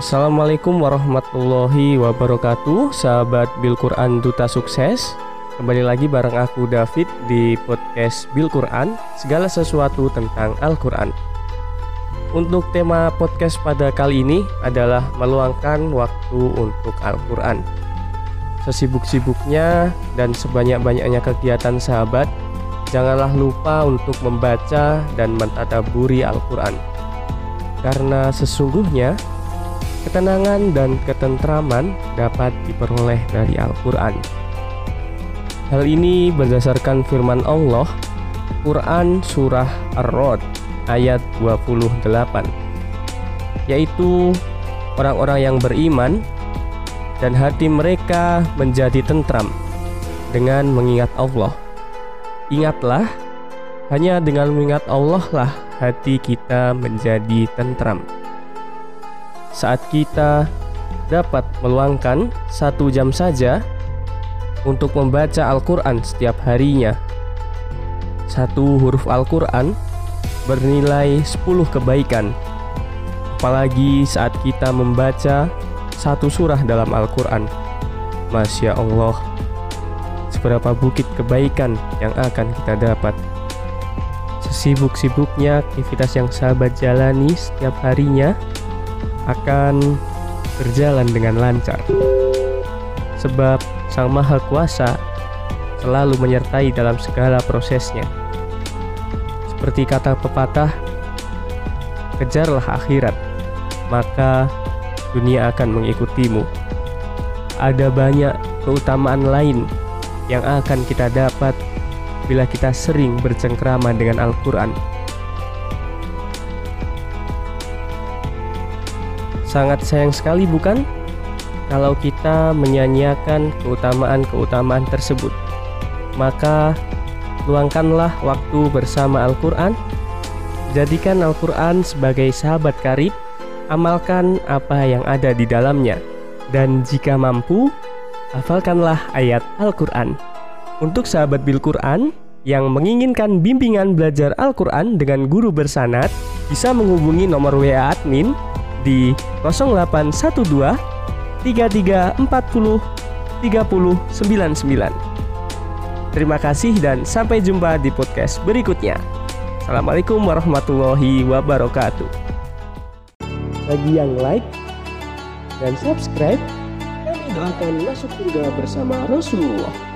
Assalamualaikum warahmatullahi wabarakatuh. Sahabat Bil Quran Duta Sukses Kembali lagi bareng aku David di podcast Bil Quran Segala sesuatu tentang Al-Quran. Untuk tema podcast pada kali ini adalah meluangkan waktu untuk Al-Quran. Sesibuk-sibuknya dan sebanyak-banyaknya kegiatan sahabat Janganlah lupa untuk membaca dan mentadaburi Al-Quran. Karena sesungguhnya Ketenangan dan ketentraman dapat diperoleh dari Al-Quran. Hal ini berdasarkan firman Allah, Quran Surah Ar-Rod ayat 28, yaitu orang-orang yang beriman dan hati mereka menjadi tentram dengan mengingat Allah. Ingatlah, hanya dengan mengingat Allah lah hati kita menjadi tentram saat kita dapat meluangkan satu jam saja untuk membaca Al-Quran setiap harinya. Satu huruf Al-Quran bernilai 10 kebaikan. Apalagi saat kita membaca satu surah dalam Al-Quran. Masya Allah, seberapa bukit kebaikan yang akan kita dapat. Sesibuk-sibuknya aktivitas yang sahabat jalani setiap harinya, akan berjalan dengan lancar. Sebab Sang Maha Kuasa selalu menyertai dalam segala prosesnya. Seperti kata pepatah, kejarlah akhirat, maka dunia akan mengikutimu. Ada banyak keutamaan lain yang akan kita dapat bila kita sering bercengkrama dengan Al-Quran. Sangat sayang sekali bukan? Kalau kita menyanyiakan keutamaan-keutamaan tersebut Maka luangkanlah waktu bersama Al-Quran. Jadikan Al-Quran sebagai sahabat karib Amalkan apa yang ada di dalamnya. Dan jika mampu, hafalkanlah ayat Al-Quran. Untuk sahabat Bil Quran yang menginginkan bimbingan belajar Al-Quran dengan guru bersanat bisa menghubungi nomor WA admin di 0812 3340 3099. Terima kasih dan sampai jumpa di podcast berikutnya. Assalamualaikum warahmatullahi wabarakatuh. Bagi yang like dan subscribe, kami doakan masuk surga bersama Rasulullah.